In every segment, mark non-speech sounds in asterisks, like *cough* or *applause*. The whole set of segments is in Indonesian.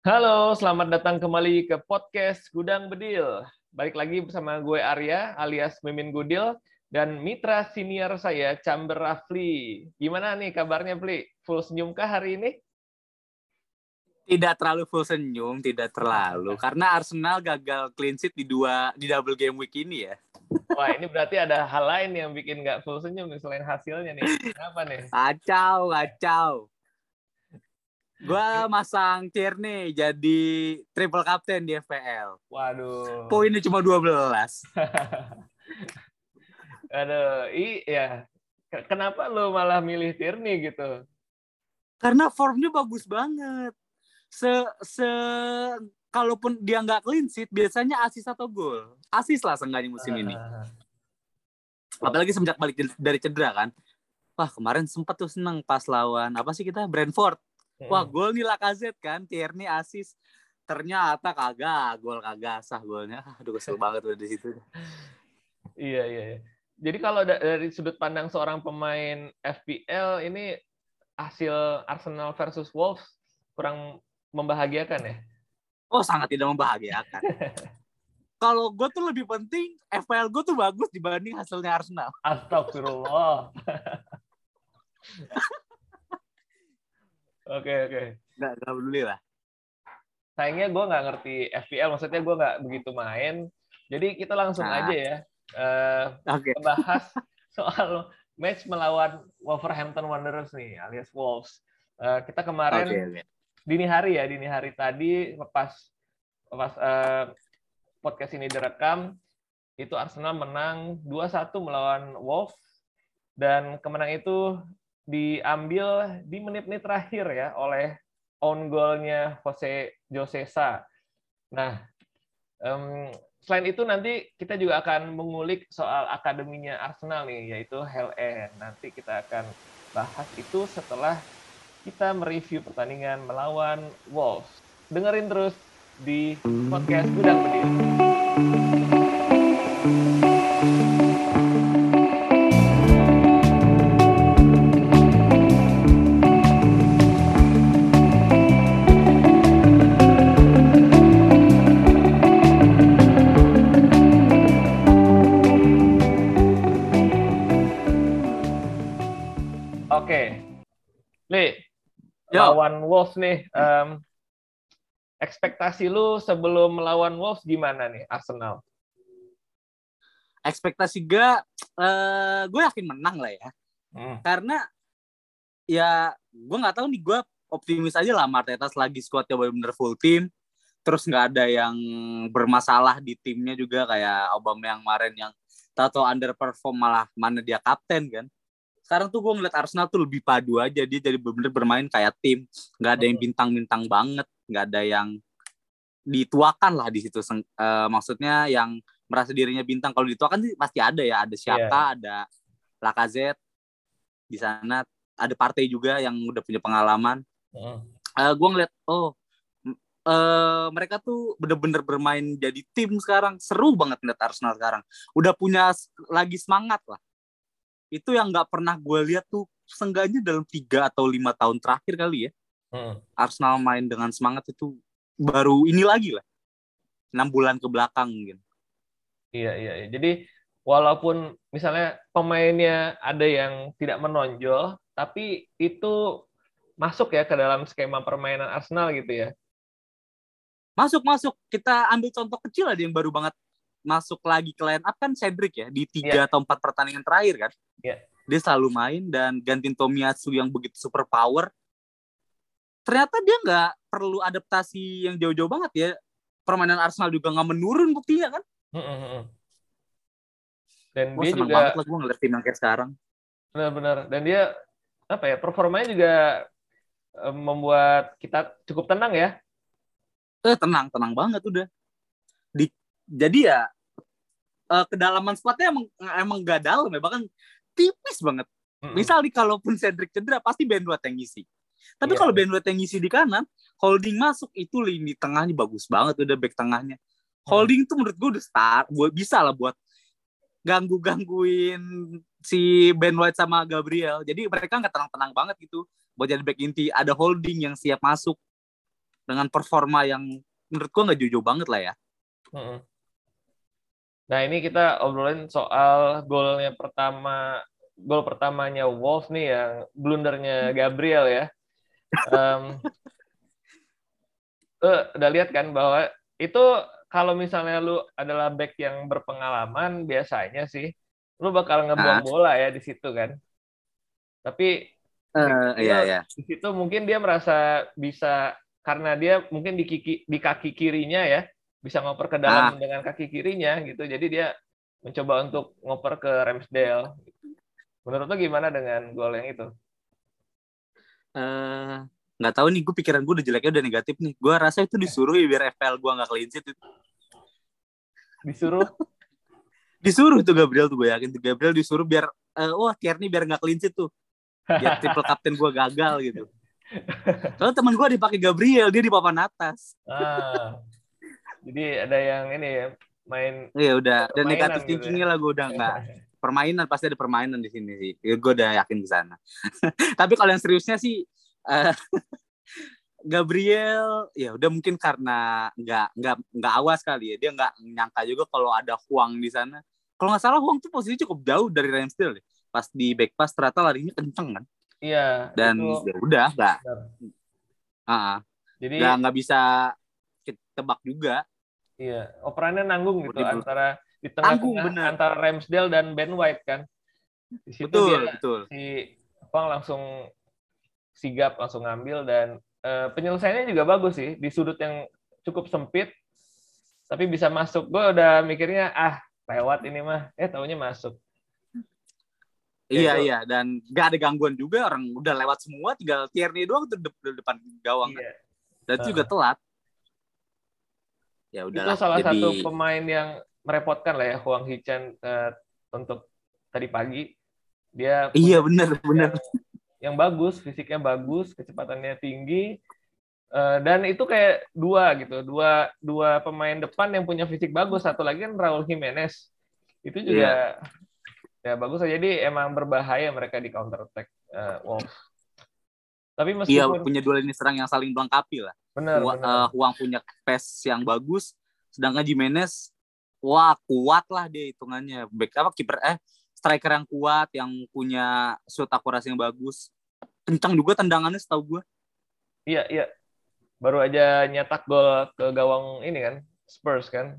Halo, selamat datang kembali ke podcast Gudang Bedil. Balik lagi bersama gue Arya alias Mimin Gudil dan mitra senior saya Chamber Rafli. Gimana nih kabarnya, Pli? Full senyum kah hari ini? Tidak terlalu full senyum, tidak terlalu *laughs* karena Arsenal gagal clean sheet di dua di double game week ini ya. Wah, ini berarti ada hal lain yang bikin nggak full senyum nih selain hasilnya nih. Kenapa nih? Kacau, kacau. Gua masang Tierney jadi triple captain di FPL. Waduh. Poinnya cuma 12. *laughs* Aduh, iya. Kenapa lo malah milih Tierney gitu? Karena formnya bagus banget. Se se kalaupun dia nggak clean sheet biasanya asis atau gol. Asis lah seenggaknya musim ini. *laughs* Apalagi semenjak balik dari cedera kan. Wah, kemarin sempat tuh seneng pas lawan apa sih kita Brentford Wah, gol nih Lacazette kan, Tierney asis. Ternyata kagak, gol kagak sah golnya. *laughs* Aduh kesel banget udah di situ. Iya, iya, iya. Jadi kalau dari sudut pandang seorang pemain FPL ini hasil Arsenal versus Wolves kurang membahagiakan ya? Oh, sangat tidak membahagiakan. *laughs* kalau gue tuh lebih penting FPL gue tuh bagus dibanding hasilnya Arsenal. Astagfirullah. *laughs* Oke oke. Nggak, nggak peduli lah. Sayangnya gue nggak ngerti FPL, maksudnya gue nggak begitu main. Jadi kita langsung nah. aja ya uh, okay. bahas *laughs* soal match melawan Wolverhampton Wanderers nih, alias Wolves. Uh, kita kemarin okay, okay. dini hari ya, dini hari tadi pas pas uh, podcast ini direkam, itu Arsenal menang 2-1 melawan Wolves dan kemenangan itu diambil di menit-menit terakhir ya oleh on goalnya Jose Josesa. Nah, um, selain itu nanti kita juga akan mengulik soal akademinya Arsenal nih, yaitu Hell End. Nanti kita akan bahas itu setelah kita mereview pertandingan melawan Wolves. Dengerin terus di podcast Gudang Berdiri. Wolves nih, um, ekspektasi lu sebelum melawan Wolves gimana nih Arsenal? Ekspektasi gue, uh, gue yakin menang lah ya. Hmm. Karena ya gue nggak tahu nih gue optimis aja lah Marteta lagi squadnya benar-benar full team terus nggak ada yang bermasalah di timnya juga kayak Obama yang kemarin yang tato underperform malah mana dia kapten kan sekarang tuh gue ngeliat Arsenal tuh lebih padu aja dia jadi bener-bener bermain kayak tim. Nggak ada yang bintang-bintang banget nggak ada yang dituakan lah di situ uh, maksudnya yang merasa dirinya bintang. Kalau dituakan sih pasti ada ya ada siapa yeah. ada Lacazette. Di sana ada partai juga yang udah punya pengalaman. Uh. uh, gue ngeliat oh uh, mereka tuh bener-bener bermain jadi tim sekarang. Seru banget ngeliat Arsenal sekarang. Udah punya lagi semangat lah itu yang nggak pernah gue lihat tuh seenggaknya dalam tiga atau lima tahun terakhir kali ya. Hmm. Arsenal main dengan semangat itu baru ini lagi lah. Enam bulan ke belakang mungkin. Iya iya, iya. jadi walaupun misalnya pemainnya ada yang tidak menonjol tapi itu masuk ya ke dalam skema permainan Arsenal gitu ya? Masuk masuk. Kita ambil contoh kecil aja yang baru banget masuk lagi ke line up kan Cedric ya di tiga yeah. atau empat pertandingan terakhir kan. Yeah. Dia selalu main dan gantiin Tomiyasu yang begitu super power. Ternyata dia nggak perlu adaptasi yang jauh-jauh banget ya. Permainan Arsenal juga nggak menurun buktinya kan. Dan gua dia juga banget lah gue ngeliat tim yang kayak sekarang. Benar-benar. Dan dia apa ya performanya juga membuat kita cukup tenang ya. Eh tenang, tenang banget udah. Di jadi ya uh, kedalaman squadnya emang emang gak dalam ya bahkan tipis banget. Mm-hmm. Misal nih kalaupun Cedric cedera pasti Ben White yang ngisi. Tapi yeah. kalau Ben White yang ngisi di kanan, Holding masuk itu lini tengahnya bagus banget udah back tengahnya. Holding tuh menurut gue udah start, buat bisa lah buat ganggu gangguin si Ben White sama Gabriel. Jadi mereka nggak tenang-tenang banget gitu buat jadi back inti. Ada Holding yang siap masuk. dengan performa yang menurut gue nggak jauh-jauh banget lah ya. Nah ini kita obrolin soal golnya pertama, gol pertamanya Wolves nih yang blundernya Gabriel ya. Um, uh, udah lihat kan bahwa itu kalau misalnya lu adalah back yang berpengalaman biasanya sih lu bakal ngebuang bola ya di situ kan. Tapi uh, iya, iya. di situ mungkin dia merasa bisa karena dia mungkin di kaki, di kaki kirinya ya bisa ngoper ke dalam ah. dengan kaki kirinya gitu. Jadi dia mencoba untuk ngoper ke Ramsdale. Menurut lo gimana dengan gol yang itu? Uh, nggak tahu nih gue pikiran gue udah jeleknya udah negatif nih gue rasa itu disuruh ya biar FPL gue nggak clean sheet disuruh *laughs* disuruh tuh Gabriel tuh gue yakin tuh Gabriel disuruh biar uh, wah Tierney biar nggak clean sheet tuh biar triple captain gue gagal gitu *laughs* kalau teman gue dipakai Gabriel dia di papan atas ah, jadi ada yang ini ya main iya udah dan negatif gitu thinkingnya ya. lah gue udah *laughs* nggak. Permainan pasti ada permainan di sini sih. Ya, gue udah yakin di sana. *laughs* Tapi kalau yang seriusnya sih uh, *laughs* Gabriel ya udah mungkin karena nggak nggak nggak awas kali ya. Dia nggak nyangka juga kalau ada Huang di sana. Kalau nggak salah Huang tuh posisi cukup jauh dari Ramsdale pas di back pass ternyata larinya kenceng kan. Iya dan ya udah nggak. Uh, jadi nggak nggak bisa tebak juga iya operannya nanggung gitu Betul. antara di tengah-tengah antara Ramsdale dan Ben White kan di situ betul, dia betul. si Huang langsung sigap langsung ngambil dan uh, penyelesaiannya juga bagus sih di sudut yang cukup sempit tapi bisa masuk gue udah mikirnya ah lewat ini mah eh taunya masuk Iya iya dan gak ada gangguan juga orang udah lewat semua tinggal Tierney doang tuh de depan gawang iya. dan uh. juga telat. Ya udah. Itu salah jadi... satu pemain yang merepotkan lah ya Huang Hichan uh, untuk tadi pagi dia Iya benar benar yang bagus, fisiknya bagus, kecepatannya tinggi, uh, dan itu kayak dua gitu, dua dua pemain depan yang punya fisik bagus, satu lagi kan Raul Jimenez, itu juga yeah. ya bagus aja, jadi emang berbahaya mereka di counter attack uh, Wolves. Tapi iya, meskipun iya punya dua lini serang yang saling melengkapi lah. Benar. Huang, Uh, Huang punya pace yang bagus, sedangkan Jimenez wah kuat lah dia hitungannya. Back apa kiper eh striker yang kuat, yang punya shoot akurasi yang bagus. Kencang juga tendangannya setahu gue. Iya, iya. Baru aja nyetak gol ke gawang ini kan, Spurs kan.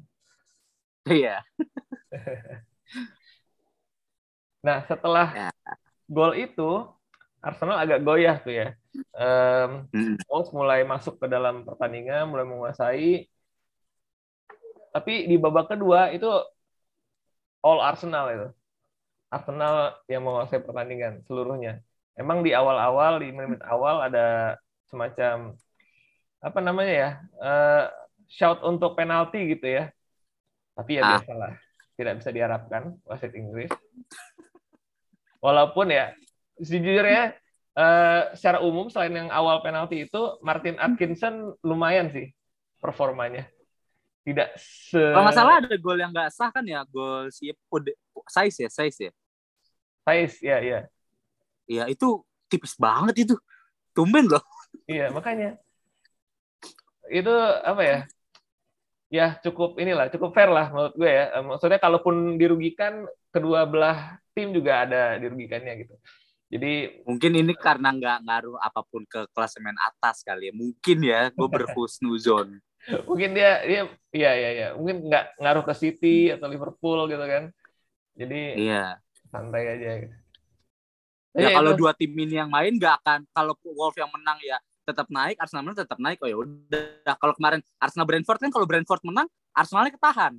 Iya. *laughs* nah, setelah ya. gol itu, Arsenal agak goyah tuh ya. Um. Wolves mulai masuk ke dalam pertandingan, mulai menguasai. Tapi di babak kedua itu all Arsenal itu Arsenal yang menguasai pertandingan seluruhnya. Emang di awal-awal di menit awal ada semacam apa namanya ya uh, shout untuk penalti gitu ya. Tapi ya ah. biasalah tidak bisa diharapkan wasit Inggris. Walaupun ya sejujurnya uh, secara umum selain yang awal penalti itu Martin Atkinson lumayan sih performanya tidak se kalau nggak salah ada gol yang nggak sah kan ya gol si size ya size ya Size, ya, ya. Iya, itu tipis banget itu. Tumben loh. Iya, makanya. Itu apa ya? Ya, cukup inilah, cukup fair lah menurut gue ya. Maksudnya kalaupun dirugikan, kedua belah tim juga ada dirugikannya gitu. Jadi mungkin ini karena nggak ngaruh apa pun ke klasemen atas kali ya. Mungkin ya, gue *laughs* berhusnuzon. mungkin dia dia iya iya iya mungkin nggak ngaruh ke City atau Liverpool gitu kan jadi iya santai aja gitu. Ya, ya kalau dua tim ini yang main nggak akan kalau Wolf yang menang ya tetap naik, Arsenal menang tetap naik. Oh ya udah. Kalau kemarin Arsenal Brentford kan kalau Brentford menang, Arsenalnya ketahan.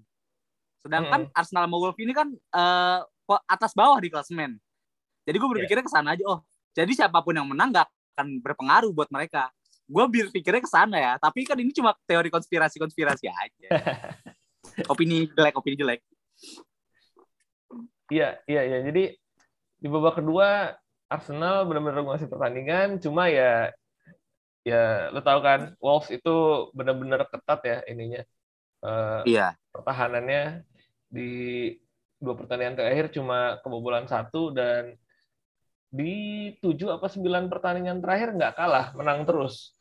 Sedangkan mm -hmm. Arsenal sama Wolf ini kan uh, atas bawah di klasemen. Jadi gue berpikirnya ke sana aja. Oh, jadi siapa pun yang menang nggak akan berpengaruh buat mereka. Gue berpikirnya ke sana ya. Tapi kan ini cuma teori konspirasi-konspirasi aja. *laughs* opini jelek, opini jelek. Iya, iya, iya. Jadi di babak kedua Arsenal benar-benar ngasih pertandingan, cuma ya ya lo tau kan Wolves itu benar-benar ketat ya ininya. Uh, iya. Pertahanannya di dua pertandingan terakhir cuma kebobolan satu dan di tujuh apa sembilan pertandingan terakhir nggak kalah, menang terus.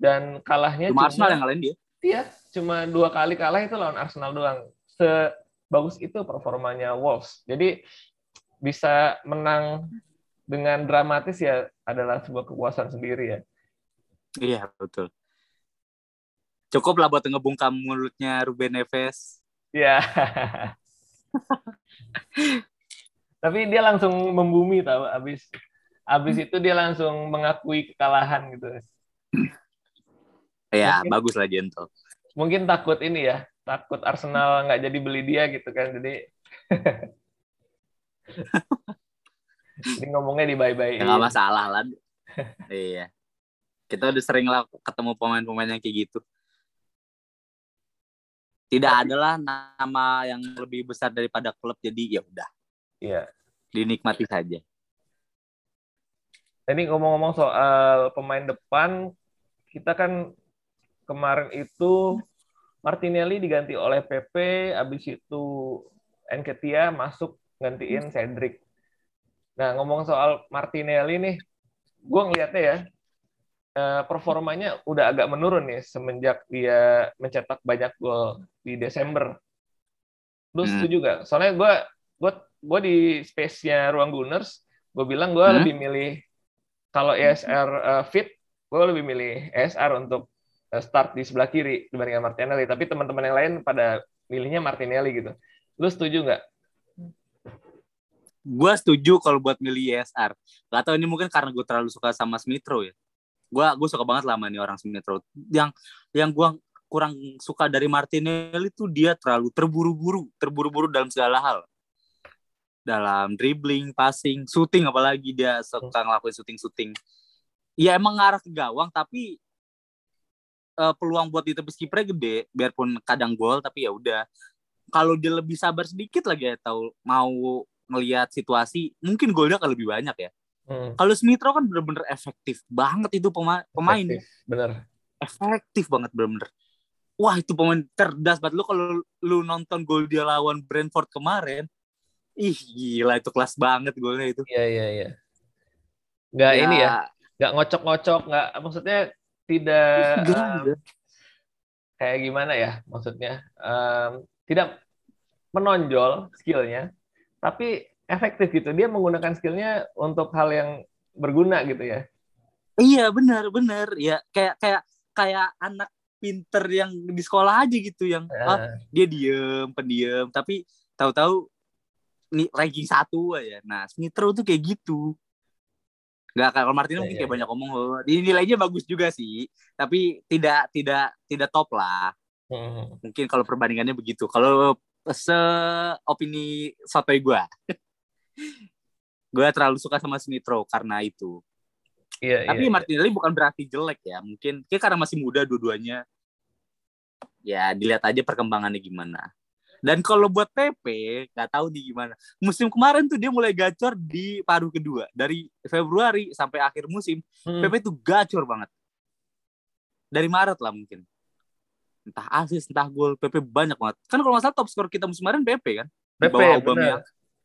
dan kalahnya cuma, cuma Arsenal yang ngalahin dia. Iya, cuma dua kali kalah itu lawan Arsenal doang. Sebagus itu performanya Wolves. Jadi bisa menang dengan dramatis ya adalah sebuah kepuasan sendiri ya. Iya, betul. Cukup lah buat ngebungkam mulutnya Ruben Neves. Iya. *laughs* Tapi dia langsung membumi tahu abis abis itu dia langsung mengakui kekalahan gitu. Ya, bagus lah Gentle. Mungkin takut ini ya, takut Arsenal nggak jadi beli dia gitu kan. Jadi *laughs* Jadi ngomongnya di bye-bye. Ya, gak masalah lah. iya. Kita udah sering lah ketemu pemain-pemain yang kayak gitu. Tidak ada lah nama yang lebih besar daripada klub jadi ya udah. Iya. Dinikmati saja. Ini ngomong-ngomong soal pemain depan, kita kan kemarin itu Martinelli diganti oleh PP, habis itu Enketia masuk gantiin Cedric. Nah, ngomong soal Martinelli nih, gue ngeliatnya ya, eh, performanya udah agak menurun nih semenjak dia mencetak banyak gol di Desember. Lu hmm. setuju gak? Soalnya gue gue gue di space-nya Ruang Gunners, gue bilang gue hmm? lebih milih kalau ESR uh, fit, gue lebih milih ESR untuk uh, start di sebelah kiri dibandingkan Martinelli. Tapi teman-teman yang lain pada milihnya Martinelli gitu. Lu setuju nggak? Gue setuju kalau buat milih ESR. Gak tau ini mungkin karena gue terlalu suka sama Smithrow ya. Gue gue suka banget lama nih orang Smithrow. Yang yang gue kurang suka dari Martinelli tuh dia terlalu terburu-buru, terburu-buru dalam segala hal dalam dribbling, passing, shooting apalagi dia suka ngelakuin shooting-shooting. Ya emang ngarah ke gawang tapi uh, peluang buat ditepis kipernya gede biarpun kadang gol tapi ya udah. Kalau dia lebih sabar sedikit lagi ya tahu mau ngelihat situasi, mungkin golnya akan lebih banyak ya. Hmm. Kalau Smithrow kan bener-bener efektif banget itu pema pemain. Efektif, bener. Efektif banget bener-bener. Wah itu pemain cerdas banget lu kalau lu nonton gol dia lawan Brentford kemarin, Ih gila itu kelas banget golnya itu. Iya iya iya. Gak ya. ini ya, gak ngocok-ngocok, gak maksudnya tidak um, kayak gimana ya maksudnya um, tidak menonjol skillnya, tapi efektif gitu. Dia menggunakan skillnya untuk hal yang berguna gitu ya. Iya benar benar ya kayak kayak kayak anak pinter yang di sekolah aja gitu yang uh. oh, dia diem pendiam tapi tahu-tahu ranking satu aja. Nah, Smithrow tuh kayak gitu. Gak kalau Martino mungkin kayak iya. banyak ngomong loh. Di nilainya bagus juga sih, tapi tidak tidak tidak top lah. Hmm. Mungkin kalau perbandingannya begitu. Kalau se opini sotoy gue, *laughs* gue terlalu suka sama Smithrow karena itu. Iya, Tapi iya, Martinelli iya. bukan berarti jelek ya. Mungkin kayak karena masih muda dua-duanya. Ya dilihat aja perkembangannya gimana. Dan kalau buat PP, nggak tahu di gimana. Musim kemarin tuh dia mulai gacor di paruh kedua. Dari Februari sampai akhir musim, hmm. PP tuh gacor banget. Dari Maret lah mungkin. Entah asis, entah gol, PP banyak banget. Kan kalau nggak salah top skor kita musim kemarin PP kan? PP, benar.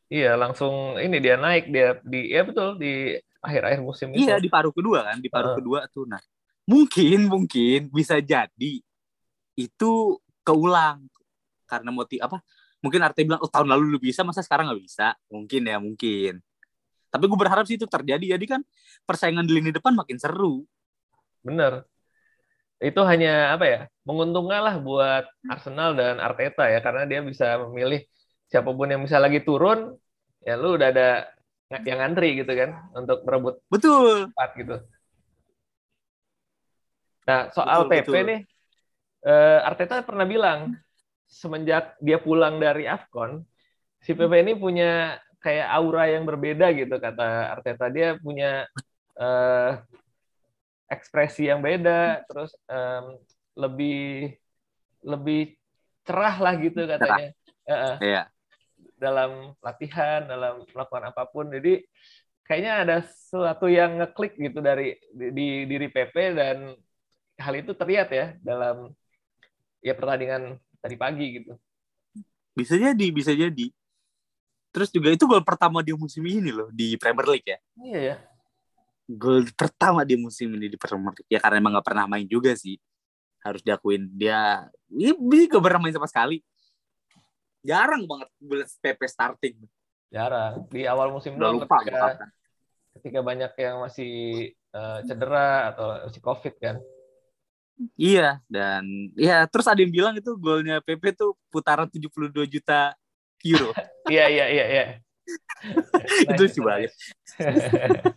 Iya, langsung ini dia naik dia di ya betul di akhir-akhir musim itu. Iya, di paruh kedua kan, di paruh uh. kedua tuh. Nah, mungkin mungkin bisa jadi itu keulang karena motif apa mungkin Arte bilang oh tahun lalu lu bisa masa sekarang nggak bisa? Mungkin ya mungkin. Tapi gue berharap sih itu terjadi. Jadi kan persaingan di lini depan makin seru. Bener. Itu hanya apa ya menguntungkan lah buat Arsenal dan Arteta ya karena dia bisa memilih siapa pun yang bisa lagi turun ya lu udah ada yang ngantri gitu kan untuk merebut betul. empat gitu. Nah soal betul, PP betul. nih uh, Arteta pernah bilang semenjak dia pulang dari Afcon, si PP ini punya kayak aura yang berbeda gitu kata Arteta. Dia punya uh, ekspresi yang beda, terus um, lebih lebih cerah lah gitu katanya. Uh, yeah. Dalam latihan, dalam melakukan apa pun. Jadi kayaknya ada sesuatu yang ngeklik gitu dari di, di diri PP dan hal itu terlihat ya dalam ya pertandingan tadi pagi gitu. Bisa jadi, bisa jadi. Terus juga itu gol pertama dia musim ini loh di Premier League ya. Iya ya. gol pertama di musim ini di Premier League ya karena emang gak pernah main juga sih harus diakuin dia ini gak pernah main sama sekali jarang banget PP starting jarang di awal musim udah lupa ketika, ketika banyak yang masih uh, cedera atau masih covid kan iya dan ya terus ada yang bilang itu golnya PP tuh putaran 72 juta euro *laughs* iya iya iya iya *laughs* itu sih banget *laughs*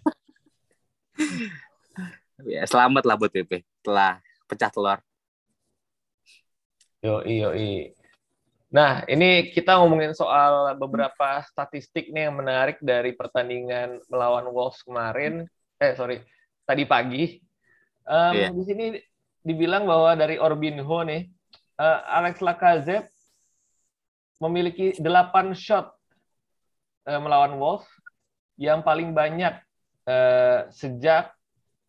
ya selamat lah buat PP telah pecah telur. Yo iyo Nah ini kita ngomongin soal beberapa statistik nih yang menarik dari pertandingan melawan Wolves kemarin. Eh sorry tadi pagi. Um, yeah. Di sini dibilang bahwa dari Orbinho nih uh, Alex Lacazette memiliki 8 shot uh, melawan Wolves yang paling banyak uh, sejak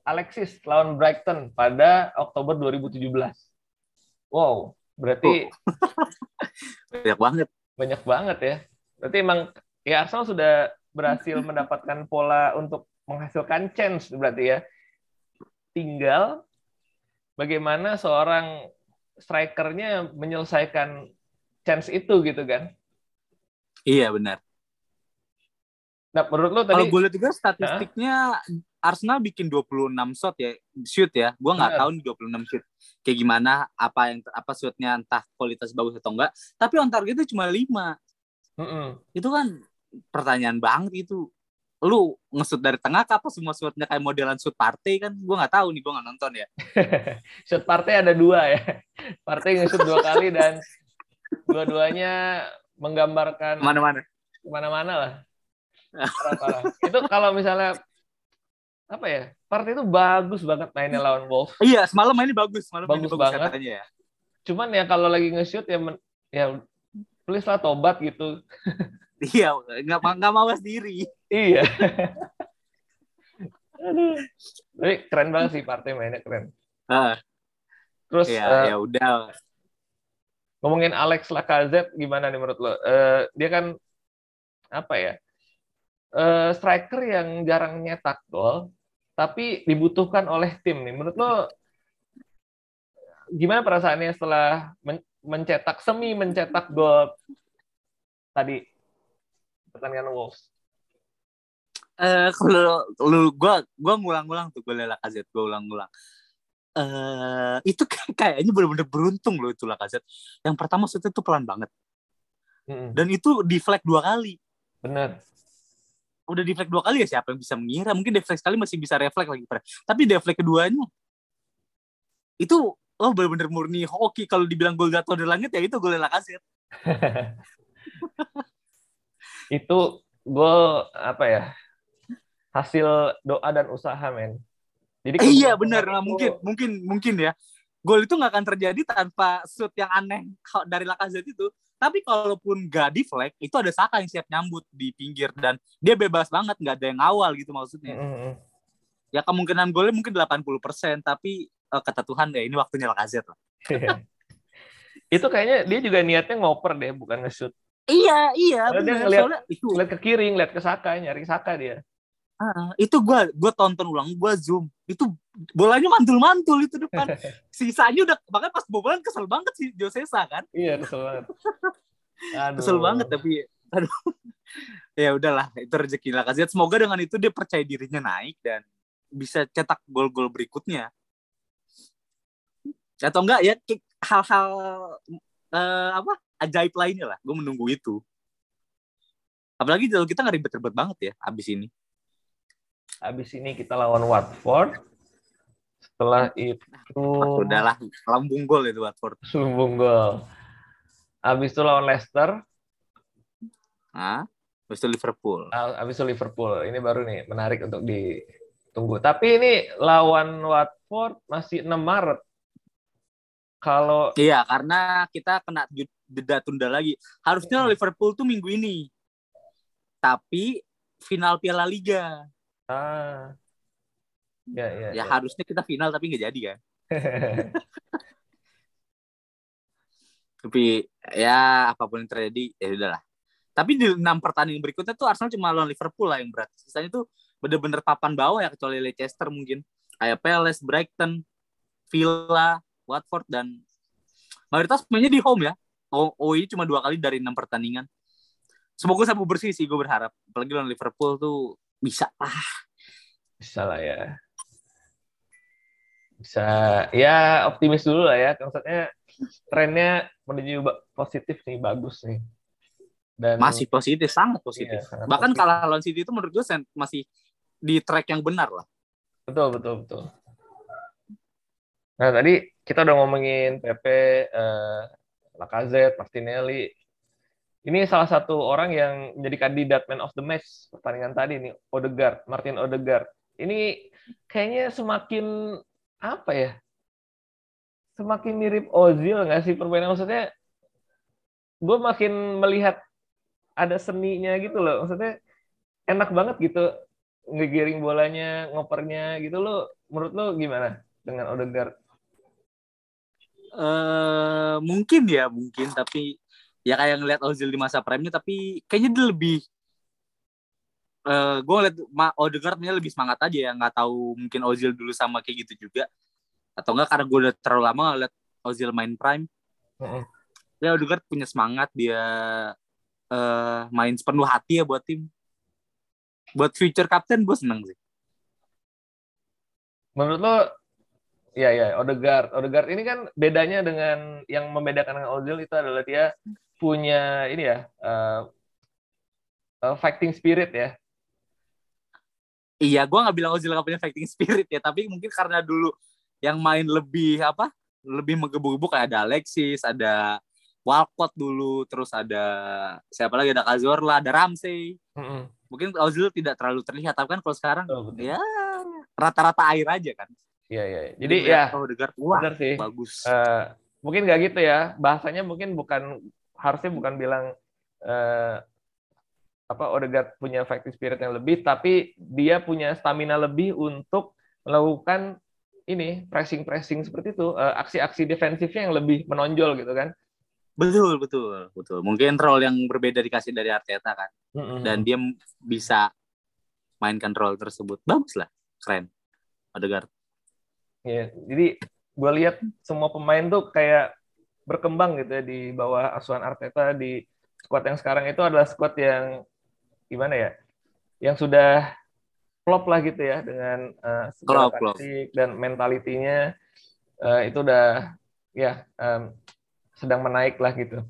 Alexis lawan Brighton pada Oktober 2017. Wow, berarti oh. *laughs* banyak banget. Banyak banget ya. Berarti emang ya Arsenal sudah berhasil mendapatkan pola untuk menghasilkan chance berarti ya. Tinggal bagaimana seorang strikernya menyelesaikan chance itu gitu kan. Iya benar. Nah, menurut lo tadi Kalau boleh juga statistiknya huh? Arsenal bikin 26 shot ya, shoot ya. Gua nggak tahu nih 26 shoot kayak gimana, apa yang apa shootnya entah kualitas bagus atau enggak. Tapi on target itu cuma 5. Mm -mm. Itu kan pertanyaan banget itu. Lu ngesut dari tengah apa semua shootnya kayak modelan shoot party kan? Gua nggak tahu nih, gua nggak nonton ya. *laughs* shoot party ada dua ya. Party ngesut dua kali dan dua-duanya menggambarkan mana-mana. Mana-mana lah parah, parah. itu kalau misalnya apa ya partai itu bagus banget mainnya lawan Wolves iya semalam mainnya bagus semalam bagus, bagus banget katanya ya. cuman ya kalau lagi nge-shoot ya men, ya please lah tobat gitu iya nggak nggak mau sendiri. Iya. Tapi keren banget sih partai mainnya keren. Uh, terus ya, uh, ya udah. ngomongin Alex Lacazette gimana nih menurut lo? Uh, dia kan apa ya? Uh, striker yang jarang nyetak gol, tapi dibutuhkan oleh tim nih. Menurut lo gimana perasaannya setelah men mencetak semi mencetak gol tadi pertandingan Wolves? Uh, kalau lu gua gua ngulang-ngulang tuh gue kaset gue ulang-ulang. Uh, itu kan kayaknya benar-benar beruntung loh itu kaset. Yang pertama itu tuh pelan banget. Mm -hmm. Dan itu di flag dua kali. Benar udah deflect dua kali ya siapa yang bisa mengira mungkin deflect sekali masih bisa refleks lagi tapi deflect keduanya itu oh benar-benar murni hoki kalau dibilang gol jatuh dari langit ya itu gol kasir *laughs* itu gol apa ya hasil doa dan usaha men jadi eh, iya benar nah, mungkin mungkin mungkin ya gol itu nggak akan terjadi tanpa shoot yang aneh dari Lacazette itu tapi kalaupun gak di flag, itu ada Saka yang siap nyambut di pinggir dan dia bebas banget, nggak ada yang awal gitu maksudnya. Mm -hmm. Ya kemungkinan golnya mungkin 80%, tapi uh, kata Tuhan ya ini waktunya Lacazette lah. *laughs* itu kayaknya dia juga niatnya ngoper deh, bukan nge-shoot. Iya, iya. Bener. Dia ngeliat, Soalnya, itu. ngeliat ke kiri, ngeliat ke Saka, nyari Saka dia. Uh, itu gue gue tonton ulang gue zoom itu bolanya mantul-mantul itu depan *laughs* sisanya udah makanya pas bobolan kesel banget sih Josesa kan iya kesel banget *laughs* aduh. kesel banget tapi *laughs* aduh ya udahlah itu rezeki lah kasih semoga dengan itu dia percaya dirinya naik dan bisa cetak gol-gol berikutnya atau enggak ya hal-hal uh, apa ajaib lainnya lah gue menunggu itu apalagi kalau kita nggak ribet-ribet banget ya abis ini Habis ini kita lawan Watford. Setelah itu udahlah lambung gol itu Watford. Lambung gol. Habis itu lawan Leicester. Ah, habis itu Liverpool. Habis itu Liverpool. Ini baru nih menarik untuk ditunggu. Tapi ini lawan Watford masih 6 Maret. Kalau Iya, karena kita kena jeda tunda lagi. Harusnya Liverpool tuh minggu ini. Tapi final Piala Liga. Ah. Ya, ya, ya, ya. harusnya kita final tapi nggak jadi kan. *laughs* tapi ya apa pun yang terjadi ya udahlah. Tapi di enam pertandingan berikutnya tuh Arsenal cuma lawan Liverpool lah yang berat. Sisanya tuh bener-bener papan bawah ya kecuali Leicester mungkin kayak Palace, Brighton, Villa, Watford dan mayoritas mainnya di home ya. Ini cuma dua kali dari enam pertandingan. Semoga sapu bersih sih gue berharap. Apalagi lawan Liverpool tuh bisa lah. Bisa lah ya. Bisa ya optimis dulu lah ya. Maksudnya trennya menuju positif nih, bagus nih. Dan masih positif, sangat positif. Iya, sangat Bahkan positif. kalah lawan City itu menurut gue masih di track yang benar lah. Betul, betul, betul. Nah, tadi kita udah ngomongin PP, eh, Lacazette, Martinelli. Ini salah satu orang yang menjadi kandidat man of the match pertandingan tadi nih, Odegaard, Martin Odegaard. Ini kayaknya semakin apa ya? Semakin mirip Ozil nggak sih permainan maksudnya? Gue makin melihat ada seninya gitu loh. Maksudnya enak banget gitu ngegiring bolanya, ngopernya gitu lo. Menurut lo gimana dengan Odegaard? Uh, mungkin ya, mungkin tapi ya kayak ngeliat Ozil di masa prime-nya tapi kayaknya dia lebih uh, eh, gue ngeliat Odegaard lebih semangat aja ya nggak tahu mungkin Ozil dulu sama kayak gitu juga atau enggak karena gue udah terlalu lama ngeliat Ozil main prime -uh. ya Odegaard punya semangat dia uh, main sepenuh hati ya buat tim. Buat future captain gue seneng sih. Menurut lo, ya ya Odegaard, Odegaard ini kan bedanya dengan yang membedakan dengan Ozil itu adalah dia punya ini ya uh, uh, fighting spirit ya. Iya, gue nggak bilang Ozil gak punya fighting spirit ya, tapi mungkin karena dulu yang main lebih apa, lebih menggebu-gebu kayak ada Alexis, ada Walcott dulu, terus ada siapa lagi ada Cazorla, ada Ramsey. Mm-hmm. Mungkin Ozil tidak terlalu terlihat, tapi kan kalau sekarang oh, ya rata-rata air aja kan. Iya iya. Jadi, Jadi ya. Oh, Degar, wah, benar sih. Bagus. Uh, mungkin nggak gitu ya. Bahasanya mungkin bukan harusnya bukan bilang uh, apa Odegaard punya fighting spirit yang lebih, tapi dia punya stamina lebih untuk melakukan ini pressing pressing seperti itu, uh, aksi-aksi defensifnya yang lebih menonjol gitu kan. Betul, betul, betul. Mungkin role yang berbeda dikasih dari Arteta kan. Mm-hmm. Dan dia bisa mainkan role tersebut. Bagus lah, keren. Odegaard. Ya, jadi gue lihat semua pemain tuh kayak berkembang gitu ya di bawah asuhan Arteta di squad yang sekarang itu adalah squad yang gimana ya? Yang sudah klop lah gitu ya dengan uh, segala dan mentalitinya uh, itu udah ya um, sedang menaik lah gitu.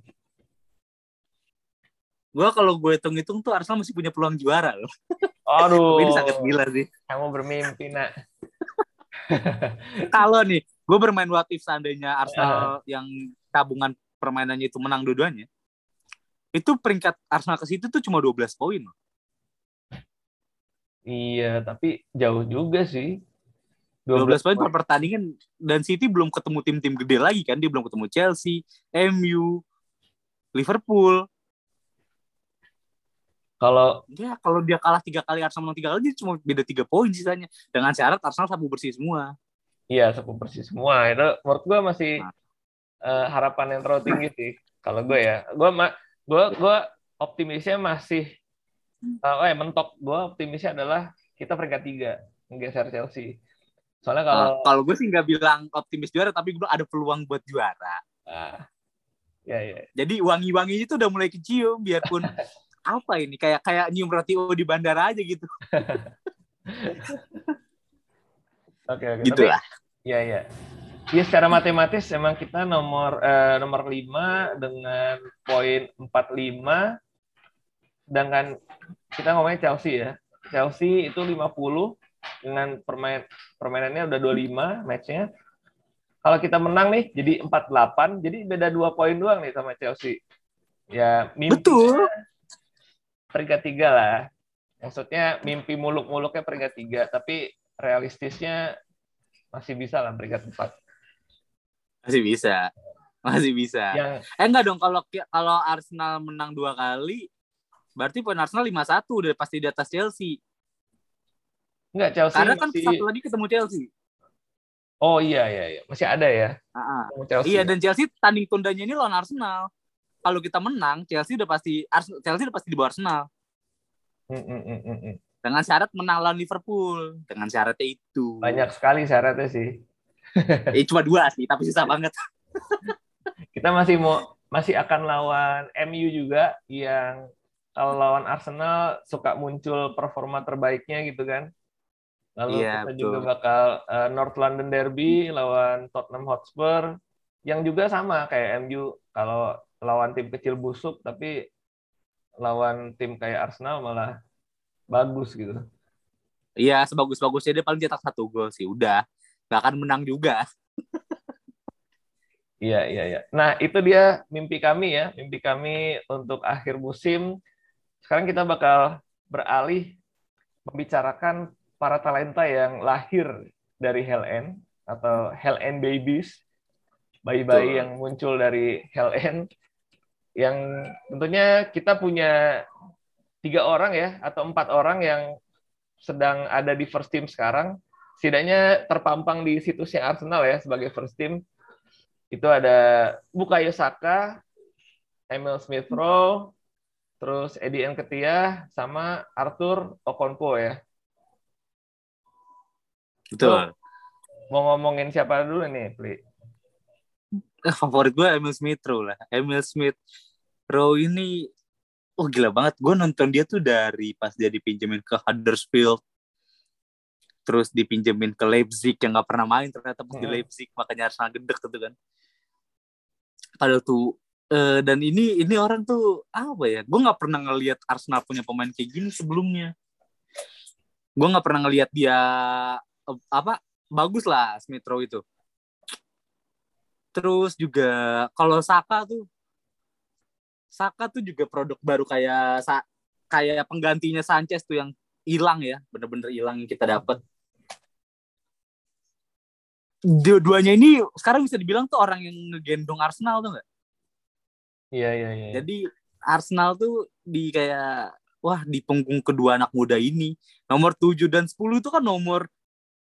Gue kalau gue hitung-hitung tuh Arsenal masih punya peluang juara loh. Aduh. *laughs* Ini sangat gila sih. Kamu bermimpi nak. *laughs* kalau nih, gue bermain what if seandainya Arsenal uh. yang tabungan permainannya itu menang dua-duanya, itu peringkat Arsenal ke situ tuh cuma 12 poin. Iya, tapi jauh juga sih. 12 poin per pertandingan dan City belum ketemu tim-tim gede lagi kan dia belum ketemu Chelsea, MU, Liverpool. Kalau ya kalau dia kalah tiga kali Arsenal menang tiga kali dia cuma beda tiga poin sisanya dengan syarat Arsenal sapu bersih semua. Iya sapu bersih semua itu menurut gue masih nah. uh, harapan yang terlalu tinggi sih kalau gue ya gue gue gue optimisnya masih uh, oh ya mentok gue optimisnya adalah kita peringkat tiga menggeser Chelsea Soalnya kalau uh, kalau gue sih nggak bilang optimis juara, tapi gue ada peluang buat juara. Uh, ya ya. Jadi wangi-wanginya itu udah mulai kecium, biarpun *laughs* apa ini kayak kayak nyium roti di bandara aja gitu. *laughs* Oke oke. Gitu lah. Iya iya. Ya secara matematis emang kita nomor eh, nomor 5 dengan poin 45 sedangkan kita ngomongnya Chelsea ya. Chelsea itu 50 dengan permain permainannya udah 25 matchnya. Kalau kita menang nih jadi 48, jadi beda dua poin doang nih sama Chelsea. Ya, mimpi Betul. Peringkat tiga lah. Maksudnya mimpi muluk-muluknya peringkat tiga, tapi realistisnya masih bisa lah peringkat empat. Masih bisa. Masih bisa. Yang... Eh enggak dong kalau kalau Arsenal menang dua kali berarti poin Arsenal 5-1 udah pasti di atas Chelsea. Enggak Chelsea. Karena kan masih... satu lagi ketemu Chelsea. Oh iya iya iya, masih ada ya. Uh-huh. Chelsea. Iya dan Chelsea tanding tundanya ini lawan Arsenal. Kalau kita menang, Chelsea udah pasti Chelsea udah pasti di bawah Arsenal. Mm, mm, mm, mm. Dengan syarat menang lawan Liverpool. Dengan syaratnya itu. Banyak sekali syaratnya sih. *laughs* eh, cuma dua sih, tapi susah banget. *laughs* Kita masih mau masih akan lawan MU juga yang kalau lawan Arsenal suka muncul performa terbaiknya gitu kan. Lalu yeah, kita betul. juga bakal uh, North London Derby lawan Tottenham Hotspur yang juga sama kayak MU kalau lawan tim kecil busuk tapi lawan tim kayak Arsenal malah bagus gitu. Iya, sebagus-bagusnya dia paling cetak satu gol sih. Udah, nggak akan menang juga. *laughs* Iya, iya, iya. Nah, itu dia mimpi kami ya. Mimpi kami untuk akhir musim. Sekarang kita bakal beralih membicarakan para talenta yang lahir dari Hell End atau Hell End Babies. Bayi-bayi yang muncul dari Hell End. Yang tentunya kita punya tiga orang ya atau empat orang yang sedang ada di first team sekarang setidaknya terpampang di situsnya Arsenal ya sebagai first team itu ada Bukayo Saka, Emil Smith Rowe, terus Eddie Nketiah sama Arthur Okonko ya. Betul. mau ngomongin siapa dulu nih, Pli? Favorit gue Emil Smith Rowe lah. Emil Smith Rowe ini oh gila banget. Gue nonton dia tuh dari pas dia dipinjemin ke Huddersfield. Terus dipinjemin ke Leipzig yang nggak pernah main ternyata pas hmm. di Leipzig makanya Arsenal gede gitu kan. Padahal tuh uh, dan ini ini orang tuh apa ya? Gue nggak pernah ngelihat Arsenal punya pemain kayak gini sebelumnya. Gue nggak pernah ngelihat dia uh, apa bagus lah Smith Rowe itu. Terus juga kalau Saka tuh Saka tuh juga produk baru kayak kayak penggantinya Sanchez tuh yang hilang ya, bener-bener hilang yang kita dapat. Dua-duanya ini sekarang bisa dibilang tuh orang yang ngegendong Arsenal tuh nggak? Iya iya iya. Jadi Arsenal tuh di kayak wah di punggung kedua anak muda ini nomor 7 dan 10 itu kan nomor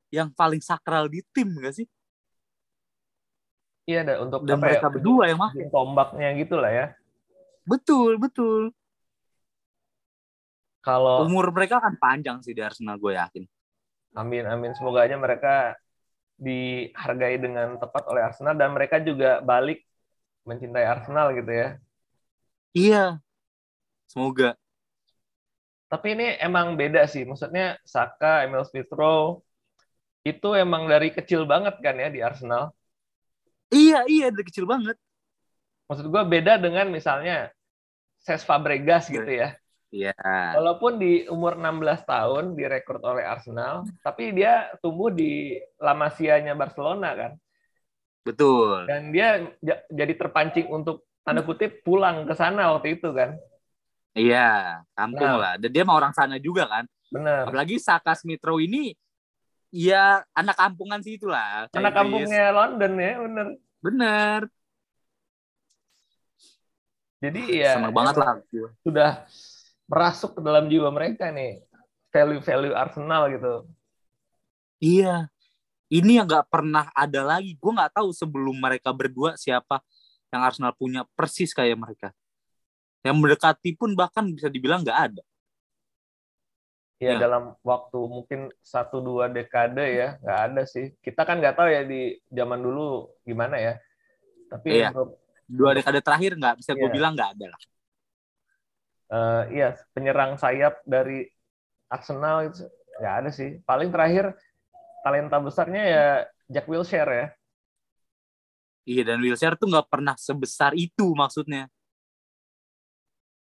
yang paling sakral di tim gak sih? Iya, untuk dan mereka ya, berdua yang makin tombaknya gitu lah ya. Betul, betul. Kalau umur mereka kan panjang sih di Arsenal gue yakin. Amin, amin. Semoga aja mereka dihargai dengan tepat oleh Arsenal dan mereka juga balik mencintai Arsenal gitu ya. Iya. Semoga. Tapi ini emang beda sih. Maksudnya Saka, Emil Smith Rowe itu emang dari kecil banget kan ya di Arsenal. Iya, iya dari kecil banget. Maksud gue beda dengan misalnya Ses Fabregas gitu ya. Iya. Walaupun di umur 16 tahun direkrut oleh Arsenal, tapi dia tumbuh di La Masia-nya Barcelona kan. Betul. Dan dia jadi terpancing untuk tanda kutip pulang ke sana waktu itu kan. Iya, kampung nah, lah. Dan dia mau orang sana juga kan. Benar. Apalagi Saka Smithrow ini ya anak kampungan sih itulah. Anak kampungnya London ya, bener. Bener. Jadi ya senang banget lah sudah merasuk ke dalam jiwa mereka nih value-value Arsenal gitu. Iya. Ini yang nggak pernah ada lagi. Gue nggak tahu sebelum mereka berdua siapa yang Arsenal punya persis kayak mereka. Yang mendekati pun bahkan bisa dibilang nggak ada. Ya, ya dalam waktu mungkin satu dua dekade ya nggak ada sih. Kita kan nggak tahu ya di zaman dulu gimana ya. Tapi iya. untuk dua dekade terakhir nggak bisa gue yeah. bilang nggak ada lah. Uh, iya, penyerang sayap dari Arsenal itu nggak ada sih. Paling terakhir talenta besarnya ya Jack Wilshere ya. Iya dan Wilshere tuh nggak pernah sebesar itu maksudnya.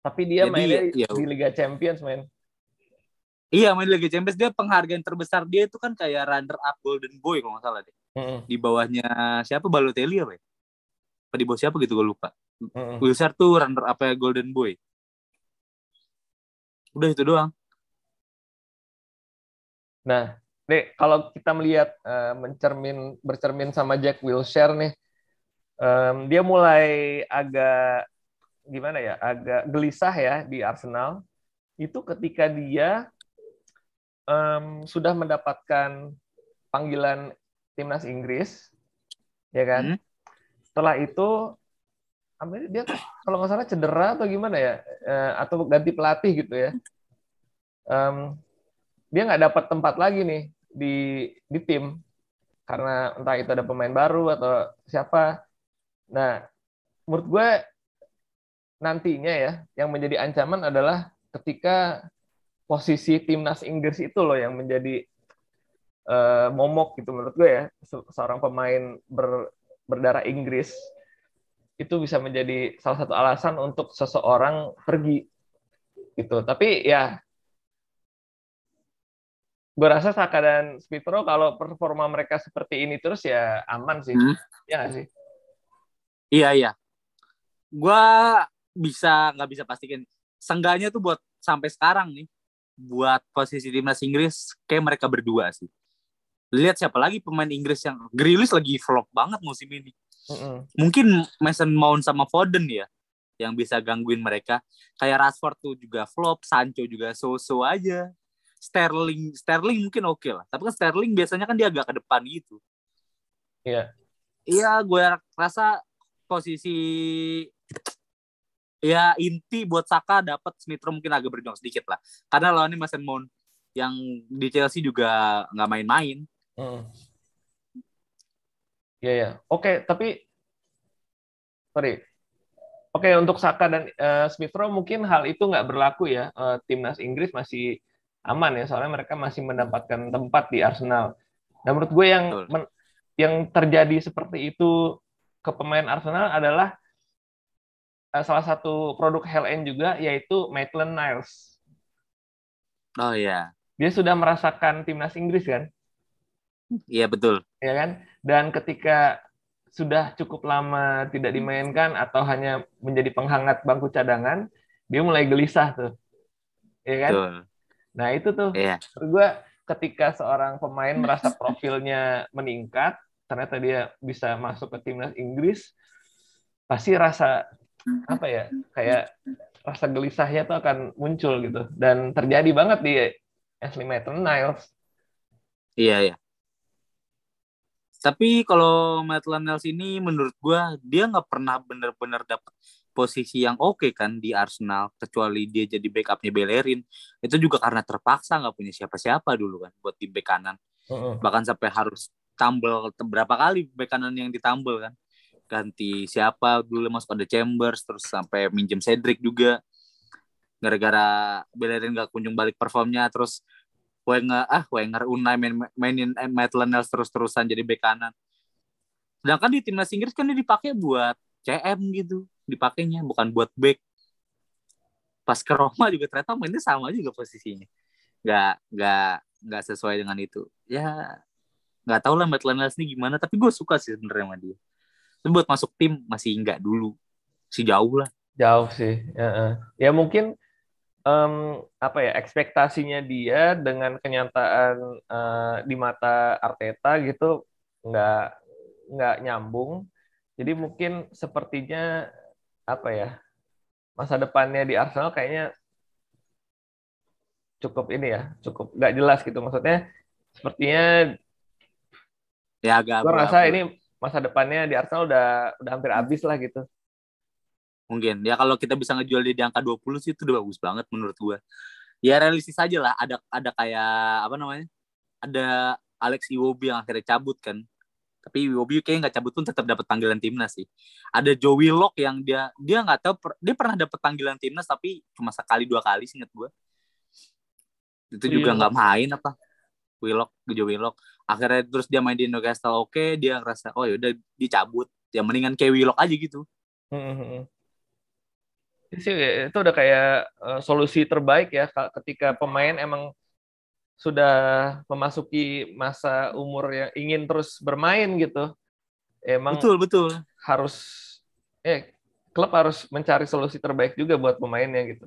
Tapi dia Jadi, mainnya ya, di Liga Champions, men. Iya, main Liga Champions dia penghargaan terbesar dia itu kan kayak runner up Golden Boy kalau nggak salah deh. Mm -hmm. Di bawahnya siapa Balotelli apa ya? Apa di bawah siapa gitu gue lupa. Mm-hmm. Wilshere tuh runner apa ya Golden Boy. Udah itu doang. Nah nih kalau kita melihat uh, mencermin bercermin sama Jack Wilshere nih um, dia mulai agak gimana ya agak gelisah ya di Arsenal. Itu ketika dia um, sudah mendapatkan panggilan timnas Inggris ya kan? Hmm setelah itu dia kalau nggak salah cedera atau gimana ya? Eh, atau ganti pelatih gitu ya. Um, dia nggak dapat tempat lagi nih di di tim. Karena entah itu ada pemain baru atau siapa. Nah, menurut gue nantinya ya yang menjadi ancaman adalah ketika posisi timnas Inggris itu loh yang menjadi uh, momok gitu menurut gue ya. Seorang pemain ber, berdarah Inggris itu bisa menjadi salah satu alasan untuk seseorang pergi. Gitu. Tapi ya gue rasa Saka dan Smithrow kalau performa mereka seperti ini terus ya aman sih. Hmm. ya gak sih? Iya iya. Gue bisa nggak bisa pastikan. Sengganya tuh buat sampai sekarang nih buat posisi timnas Inggris kayak mereka berdua sih. Lihat siapa lagi pemain Inggris yang Grealish lagi flop banget musim ini. Mm-hmm. Mungkin Mason Mount sama Foden ya yang bisa gangguin mereka. Kayak Rashford tuh juga flop, Sancho juga so-so aja. Sterling Sterling mungkin oke okay lah. Tapi kan Sterling biasanya kan dia agak ke depan gitu. Iya. Yeah. Iya, gue rasa posisi ya inti buat Saka dapat Smith Rowe mungkin agak berjuang sedikit lah. Karena lawannya Mason Mount yang di Chelsea juga nggak main-main. Hmm. Ya ya. Oke, tapi sorry. Oke, untuk Saka dan uh, Smith Rowe mungkin hal itu nggak berlaku ya. Uh, timnas Inggris masih aman ya, soalnya mereka masih mendapatkan tempat di Arsenal. Dan menurut gue yang men, yang terjadi seperti itu ke pemain Arsenal adalah uh, salah satu produk HLN juga yaitu Maitland Niles. Oh iya. Dia sudah merasakan timnas Inggris kan? Iya betul. Iya kan? Dan ketika sudah cukup lama tidak dimainkan atau hanya menjadi penghangat bangku cadangan, dia mulai gelisah tuh. Iya kan? Betul. Nah, itu tuh. Iya. Gue ketika seorang pemain merasa profilnya meningkat, ternyata dia bisa masuk ke timnas Inggris, pasti rasa apa ya kayak rasa gelisahnya tuh akan muncul gitu dan terjadi banget di Ashley Maitland Niles. Iya ya. Tapi kalau Maitland Niles ini menurut gue dia nggak pernah benar-benar dapat posisi yang oke okay kan di Arsenal kecuali dia jadi backupnya Bellerin. Itu juga karena terpaksa nggak punya siapa-siapa dulu kan buat di back kanan. Uh -uh. bahkan sampai harus tambel berapa kali back kanan yang ditambel kan. Ganti siapa dulu masuk ada Chambers terus sampai minjem Cedric juga. Gara-gara Bellerin gak kunjung balik performnya terus Wenger ah Wenger Unai main, mainin Maitland Niles terus-terusan jadi bek kanan sedangkan di timnas Inggris kan dia dipakai buat CM gitu dipakainya bukan buat back pas ke Roma juga ternyata mainnya sama juga posisinya nggak nggak nggak sesuai dengan itu ya nggak tahu lah Maitland Niles ini gimana tapi gue suka sih sebenarnya sama dia tapi buat masuk tim masih enggak dulu. Si jauh lah. Jauh sih. Ya, ya mungkin um, apa ya ekspektasinya dia dengan kenyataan uh, di mata Arteta gitu nggak nggak nyambung. Jadi mungkin sepertinya apa ya masa depannya di Arsenal kayaknya cukup ini ya cukup nggak jelas gitu maksudnya sepertinya ya agak gue rasa ini masa depannya di Arsenal udah udah hampir habis lah gitu. Mungkin ya kalau kita bisa ngejual dia di angka 20 sih itu udah bagus banget menurut gua. Ya realistis aja lah ada ada kayak apa namanya? Ada Alex Iwobi yang akhirnya cabut kan. Tapi Iwobi kayaknya nggak cabut pun tetap dapat panggilan timnas sih. Ada Joe Willock yang dia dia nggak tahu dia pernah dapat panggilan timnas tapi cuma sekali dua kali sih inget gua. Itu juga iya. nggak main apa? Willock, Joe Willock akhirnya terus dia main di Newcastle oke okay, dia ngerasa oh yaudah dicabut ya mendingan kayak Willock aja gitu hmm. Sih itu udah kayak uh, solusi terbaik ya ketika pemain emang sudah memasuki masa umur yang ingin terus bermain gitu emang betul betul harus eh klub harus mencari solusi terbaik juga buat pemainnya gitu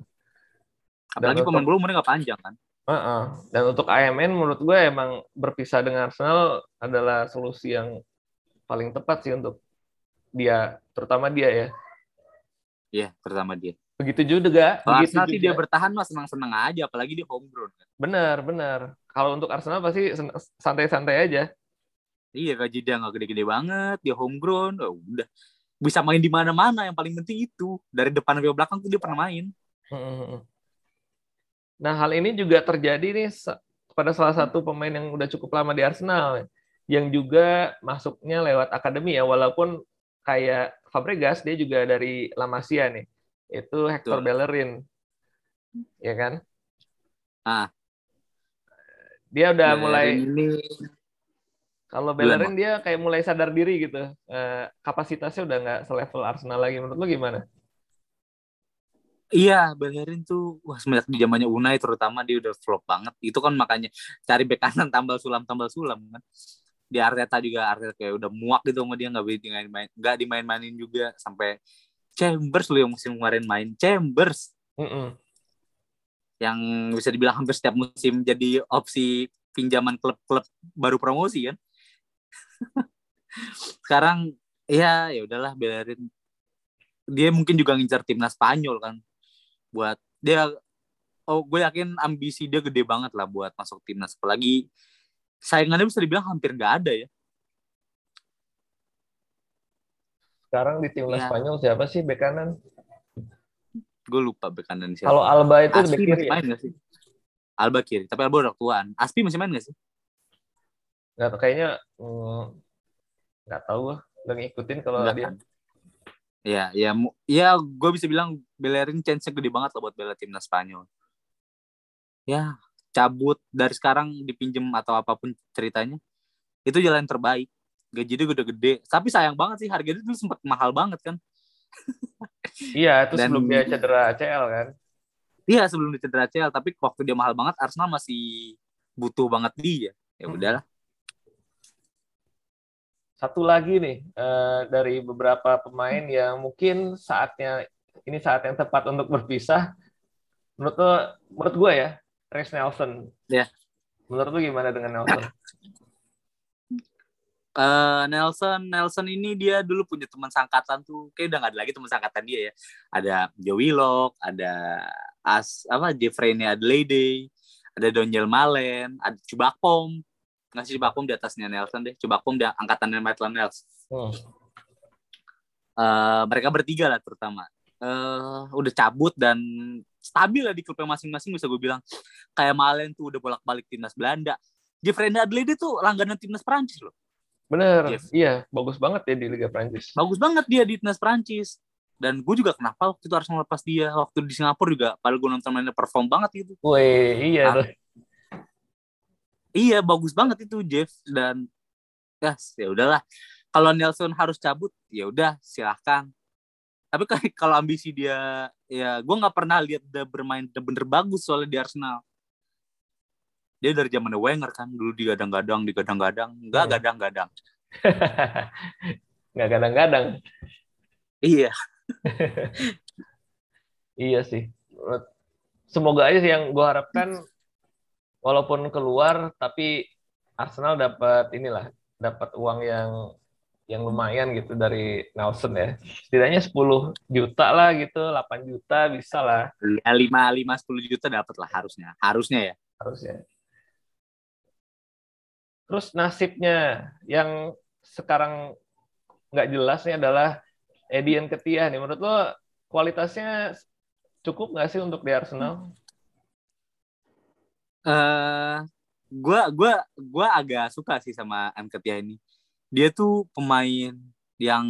apalagi pemain belum umurnya nggak panjang kan Uh -uh. Dan untuk AMN menurut gue emang berpisah dengan Arsenal adalah solusi yang paling tepat sih untuk dia, terutama dia ya. Iya, terutama dia. Begitu juga. Kalau begitu Arsenal juga. dia bertahan mah senang-senang aja, apalagi di homegrown. Kan. Bener, bener. Kalau untuk Arsenal pasti santai-santai aja. Iya, gaji dia nggak gede-gede banget, dia homegrown, oh, udah bisa main di mana-mana. Yang paling penting itu dari depan ke belakang tuh dia pernah main. Nah, hal ini juga terjadi nih pada salah satu pemain yang udah cukup lama di Arsenal yang juga masuknya lewat akademi ya walaupun kayak Fabregas dia juga dari La Masia nih. Itu Hector Betul. Bellerin. Ya kan? Ah. Dia udah Bellerin mulai ini kalau Bellerin dia kayak mulai sadar diri gitu. Eh, kapasitasnya udah nggak selevel Arsenal lagi. Menurut lu gimana? Iya, Bellerin tuh wah semenjak di zamannya Unai terutama dia udah flop banget. Itu kan makanya cari bek kanan tambal sulam tambal sulam kan. Di Arteta juga Arteta kayak udah muak gitu sama dia nggak dimain main nggak dimain-mainin juga sampai Chambers lu yang musim kemarin main Chambers. Mm -mm. Yang bisa dibilang hampir setiap musim jadi opsi pinjaman klub-klub baru promosi kan. *laughs* Sekarang ya ya udahlah Bellerin dia mungkin juga ngincar timnas Spanyol kan buat dia oh gue yakin ambisi dia gede banget lah buat masuk timnas apalagi saingannya bisa dibilang hampir nggak ada ya sekarang di timnas ya. Spanyol siapa sih bek kanan gue lupa bek kanan siapa kalau Alba itu Aspi kiri ya? main gak sih Alba kiri tapi Alba udah tuaan Aspi masih main gak sih nggak kayaknya mm, nggak mm, tahu gue udah ngikutin kalau dia kan? Ya, ya, ya, gue bisa bilang Bellerin chance-nya gede banget loh buat bela timnas Spanyol. Ya, cabut dari sekarang dipinjem atau apa pun ceritanya, itu jalan terbaik. Gaji dia udah gede, tapi sayang banget sih harganya itu sempat mahal banget kan. iya, itu Dan, sebelum dia cedera ACL kan. Iya, sebelum dia cedera ACL, tapi waktu dia mahal banget, Arsenal masih butuh banget dia. Ya udahlah. Satu lagi nih uh, dari beberapa pemain yang mungkin saatnya ini saat yang tepat untuk berpisah. Menurut lo, menurut gue ya, Reece Nelson. Ya. Menurut lo gimana dengan Nelson? *laughs* Uh, Nelson Nelson ini dia dulu punya teman sangkatan tuh kayak udah gak ada lagi teman sangkatan dia ya ada Joe Willock ada As apa Jeffrey Adelaide ada Donjel Malen ada Cubakpom ngasih Cibakpom di atasnya Nelson deh. Cibakpom di angkatannya Maitland Niles. Hmm. Uh, mereka bertiga lah terutama. Uh, udah cabut dan stabil lah di klubnya masing-masing bisa gue bilang. Kayak Malen tuh udah bolak-balik timnas Belanda. Jeffrey Adelaide tuh langganan timnas Prancis loh. Bener, Jeff. iya. Bagus banget ya di Liga Prancis. Bagus banget dia di timnas Prancis. Dan gue juga kenapa waktu itu harus ngelepas dia. Waktu di Singapura juga, padahal gue nonton mainnya perform banget gitu. Wih, iya nah, Iya bagus banget itu Jeff dan ya ya udahlah. Kalau Nelson harus cabut ya udah silahkan. Tapi *laughs* kalau ambisi dia ya gue nggak pernah lihat dia bermain bener-bener bagus soalnya di Arsenal. Dia dari zaman Wenger kan dulu digadang-gadang, digadang-gadang, nggak hmm. gadang-gadang. *laughs* nggak gadang-gadang. Iya. *laughs* iya sih. Semoga aja sih yang gue harapkan walaupun keluar tapi Arsenal dapat inilah dapat uang yang yang lumayan gitu dari Nelson ya. Setidaknya 10 juta lah gitu, 8 juta bisa lah. Ya 5 5 10 juta dapat lah harusnya. Harusnya ya. Harusnya. Terus nasibnya yang sekarang nggak jelasnya adalah Edian Ketia nih. Menurut lo kualitasnya cukup nggak sih untuk di Arsenal? uh, gua gua gua agak suka sih sama Anketia ini. Dia tuh pemain yang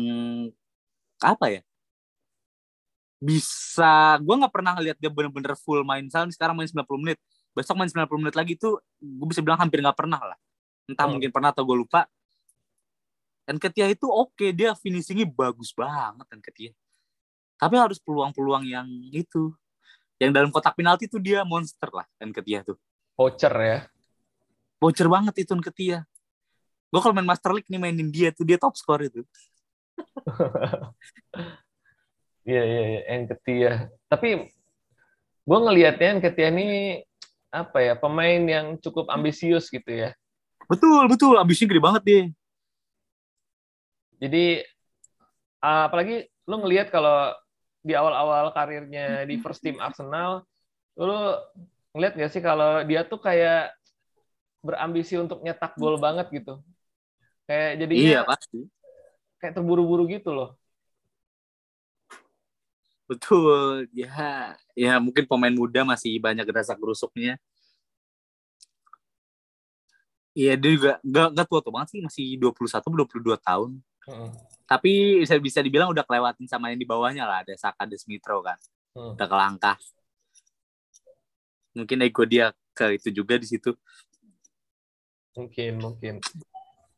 apa ya? Bisa gua nggak pernah ngeliat dia bener-bener full main. Misalnya sekarang main 90 menit, besok main 90 menit lagi tuh gue bisa bilang hampir nggak pernah lah. Entah hmm. mungkin pernah atau gue lupa. Anketia itu oke, okay, dia finishingnya bagus banget Anketia. Tapi harus peluang-peluang yang itu. Yang dalam kotak penalti tuh dia monster lah Anketia tuh voucher ya voucher banget itu Ketia gue kalau main Master League nih mainin dia tuh dia top score itu *laughs* iya iya iya Ketia tapi gue ngelihatnya Ketia ini apa ya pemain yang cukup ambisius gitu ya betul betul ambisinya gede banget dia jadi apalagi lu ngelihat kalau di awal-awal karirnya di first team Arsenal lu ngeliat gak sih kalau dia tuh kayak berambisi untuk nyetak gol banget gitu. Kayak jadinya Iya, pasti. Kayak terburu-buru gitu loh. Betul. Ya, ya mungkin pemain muda masih banyak rasa gerusuknya. Iya dia juga gak, gak tua tua banget sih masih 21 22 tahun. Hmm. Tapi bisa bisa dibilang udah kelewatin sama yang di bawahnya lah ada Saka Desmitro kan. Hmm. Udah kelangkah. Mungkin ego dia ke itu juga di situ. Mungkin mungkin.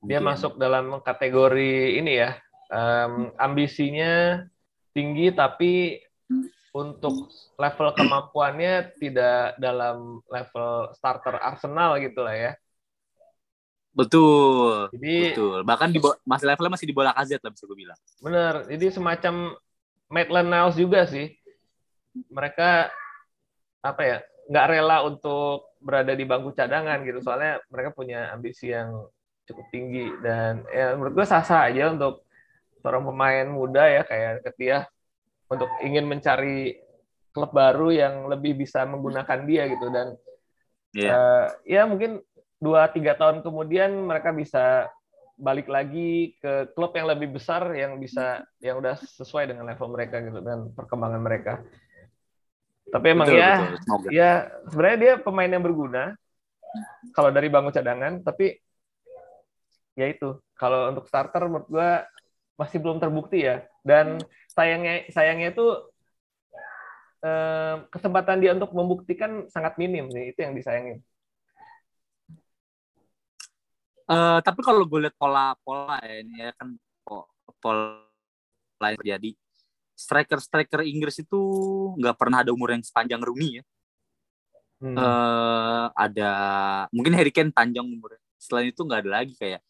Dia mungkin. masuk dalam kategori ini ya. Um, ambisinya tinggi tapi untuk level kemampuannya tidak dalam level starter Arsenal gitu lah ya. Betul. Jadi, betul. Bahkan di masih levelnya masih di bola KZ lah bisa gue bilang. Bener. Jadi semacam Maitland Niles juga sih. Mereka apa ya nggak rela untuk berada di bangku cadangan gitu soalnya mereka punya ambisi yang cukup tinggi dan ya menurut gue sah-sah aja untuk seorang pemain muda ya kayak Ketia untuk ingin mencari klub baru yang lebih bisa menggunakan dia gitu dan yeah. uh, ya mungkin dua tiga tahun kemudian mereka bisa balik lagi ke klub yang lebih besar yang bisa yang udah sesuai dengan level mereka gitu dan perkembangan mereka. Tapi emang betul, ya betul. ya sebenarnya dia pemain yang berguna kalau dari bangku cadangan tapi ya itu kalau untuk starter menurut gua masih belum terbukti ya dan sayangnya sayangnya itu eh, kesempatan dia untuk membuktikan sangat minim nih itu yang disayangin. Uh, tapi kalau gue lihat pola-pola ya ini ya kan pola lain terjadi striker-striker Inggris itu nggak pernah ada umur yang sepanjang Rooney ya. Hmm. Uh, ada mungkin Harry Kane panjang umurnya. Selain itu nggak ada lagi kayak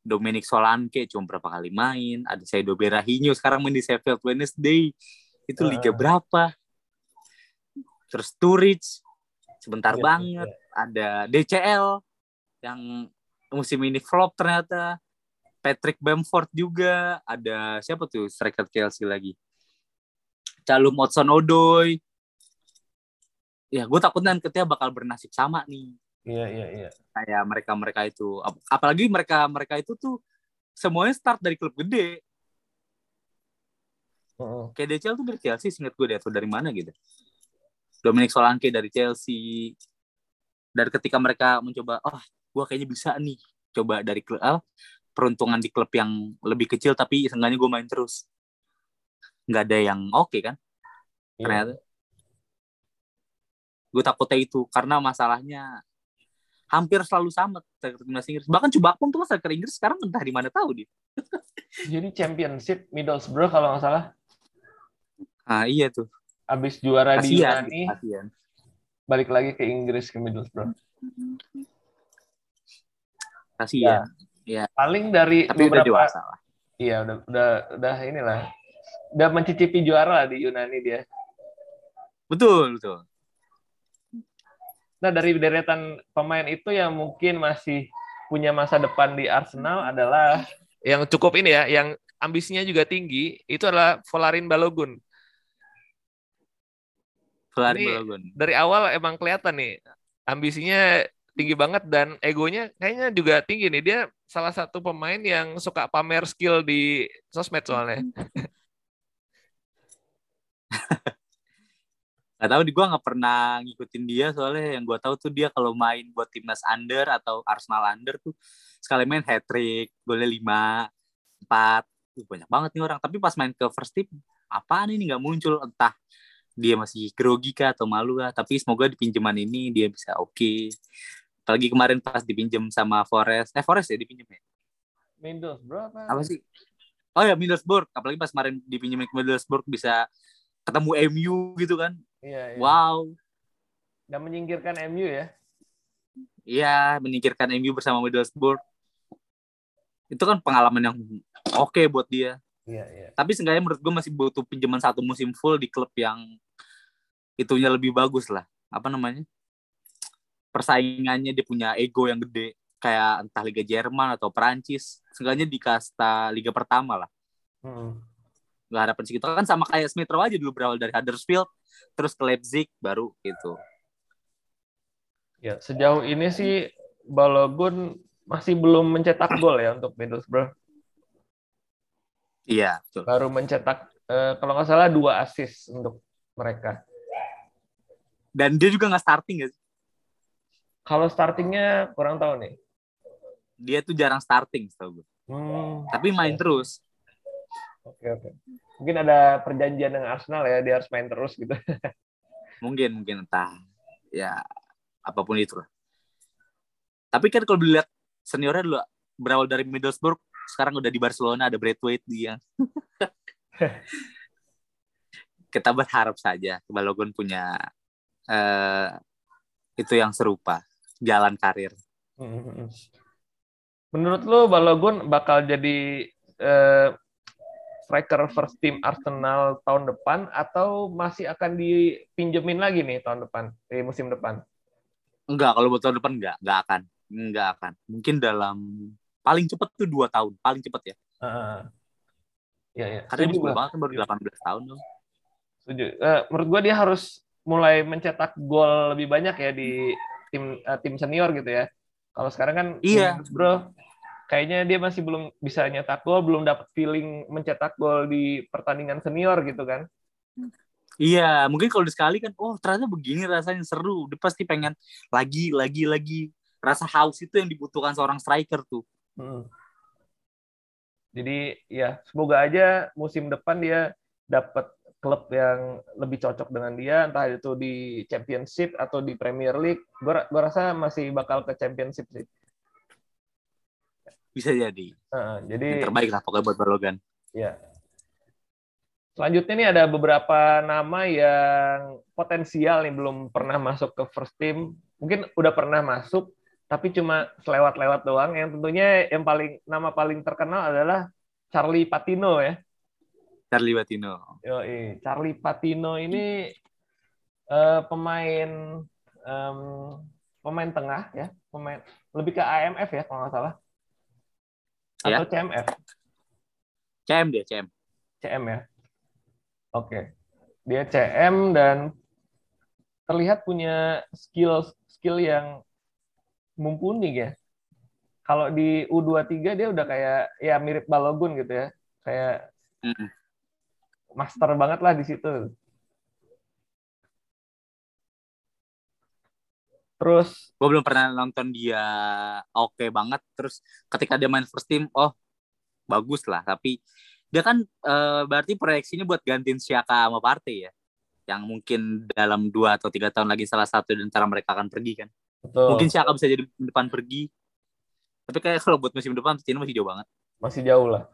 Dominic Solanke cuma berapa kali main, ada Saido Berahino sekarang main di Sheffield Wednesday. Itu uh. liga berapa? Terus Turich sebentar ya, banget, ya. ada DCL yang musim ini flop ternyata. Patrick Bamford juga, ada siapa tuh striker Chelsea lagi? Calum Hudson Odoi. Ya, gue takut nanti ketika bakal bernasib sama nih Iya iya iya. Kayak mereka mereka itu, apalagi mereka mereka itu tuh semuanya start dari klub gede. Uh-uh. Kayak DCL tuh dari Chelsea, singkat gue deh atau dari mana gitu. Dominic Solanke dari Chelsea. Dari ketika mereka mencoba, oh, gue kayaknya bisa nih, coba dari klub, ah, peruntungan di klub yang lebih kecil tapi seenggaknya gue main terus. Nggak ada yang oke okay, kan? Yeah. Ternyata. Gue takutnya itu karena masalahnya hampir selalu sama striker timnas Inggris. Bahkan Cubakpong tuh striker Inggris sekarang entah di mana tahu dia. *laughs* Jadi championship Middlesbrough kalau nggak salah. Ah iya tuh. Abis juara kasian, di Yunani, kasian. balik lagi ke Inggris ke Middlesbrough. Kasihan. Ya. ya. Paling dari Tapi beberapa, udah dewasa lah. Iya udah udah udah inilah. Udah mencicipi juara di Yunani dia. Betul betul. Nah, dari deretan pemain itu yang mungkin masih punya masa depan di Arsenal adalah yang cukup ini ya, yang ambisinya juga tinggi, itu adalah Volarin Balogun. Volarin Balogun. Dari awal emang kelihatan nih, ambisinya tinggi banget dan egonya kayaknya juga tinggi nih. Dia salah satu pemain yang suka pamer skill di sosmed soalnya. *laughs* Gak tahu di gue nggak pernah ngikutin dia soalnya. Yang gue tahu tuh dia kalau main buat timnas under atau Arsenal under tuh sekali main hat trick golnya lima empat. Uh, banyak banget nih orang. Tapi pas main ke first team apaan ini? Nggak muncul. Entah dia masih grogi kah atau malu kah. Tapi semoga di pinjaman ini dia bisa oke. okay. Apalagi kemarin pas dipinjam sama Forest eh Forest ya dipinjam ya Middlesbrough apa? apa sih oh ya Middlesbrough apalagi pas kemarin dipinjam ke Middlesbrough bisa ketemu MU gitu kan Iya, iya. Wow. Dan menyingkirkan MU ya? Iya, menyingkirkan MU bersama Middlesbrough. Itu kan pengalaman yang oke okay buat dia. Iya, iya. Tapi seenggaknya menurut gue masih butuh pinjaman satu musim full di klub yang itunya lebih bagus lah. Apa namanya? Persaingannya dia punya ego yang gede. Kayak entah Liga Jerman atau Perancis. Seenggaknya di kasta Liga pertama lah. Hmm. Gak harapan segitu kan sama kayak Smith Rowe aja dulu berawal dari Huddersfield terus ke Leipzig baru gitu. Ya, sejauh ini sih Balogun masih belum mencetak gol ya untuk Middlesbrough. Iya, betul. Baru mencetak eh, kalau nggak salah dua assist untuk mereka. Dan dia juga nggak starting ya? Kalau startingnya kurang tahu nih. dia tuh jarang starting tau gue. Hmm. Tapi main terus. Oke oke. Mungkin ada perjanjian dengan Arsenal ya, dia harus main terus gitu. *laughs* mungkin mungkin entah ya apa pun itu lah. Tapi kan kalau dilihat seniornya dulu berawal dari Middlesbrough, sekarang udah di Barcelona ada Braithwaite dia. *laughs* Kita berharap saja Balogun punya uh, itu yang serupa jalan karir. Menurut lo Balogun bakal jadi uh, striker first team Arsenal tahun depan atau masih akan dipinjemin lagi nih tahun depan di musim depan? Enggak, kalau buat tahun depan enggak, enggak akan, enggak akan. Mungkin dalam paling cepat tuh dua tahun, paling cepat ya. Uh, ya ya. Karena dia banget kan baru 18 tahun dong. Setuju. Uh, menurut gua dia harus mulai mencetak gol lebih banyak ya di tim uh, tim senior gitu ya. Kalau sekarang kan iya. bro kayaknya dia masih belum bisa nyetak gol, belum dapat feeling mencetak gol di pertandingan senior gitu kan. Iya, mungkin kalau sekali kan, oh ternyata begini rasanya seru. Dia pasti pengen lagi, lagi, lagi. Rasa haus itu yang dibutuhkan seorang striker tuh. Hmm. Jadi ya semoga aja musim depan dia dapat klub yang lebih cocok dengan dia, entah itu di Championship atau di Premier League. Gue rasa masih bakal ke Championship sih. Bisa jadi. Uh, jadi yang terbaik lah pokoknya buat Balogan. Ya. Selanjutnya nih ada beberapa nama yang potensial nih belum pernah masuk ke first team. Mungkin udah pernah masuk, tapi cuma selewat-lewat doang. Yang tentunya yang paling nama paling terkenal adalah Charlie Patino ya. Charlie Patino. Yo, Charlie Patino ini uh, pemain um, pemain tengah ya, pemain lebih ke AMF ya kalau nggak salah atau ya. CMF? CM dia, CM. CM ya. Oke. Dia CM dan terlihat punya skill skill yang mumpuni ya. Kalau di U23 dia udah kayak ya mirip Balogun gitu ya. Kayak mm master banget lah di situ. Terus gue belum pernah nonton dia oke okay banget. Terus ketika dia main first team, oh bagus lah. Tapi dia kan e, berarti proyeksinya buat gantiin Siaka sama Partey ya. Yang mungkin dalam dua atau tiga tahun lagi salah satu di antara mereka akan pergi kan. Betul. Mungkin Siaka bisa jadi depan pergi. Tapi kayak kalau buat musim depan Cina masih jauh banget. Masih jauh lah.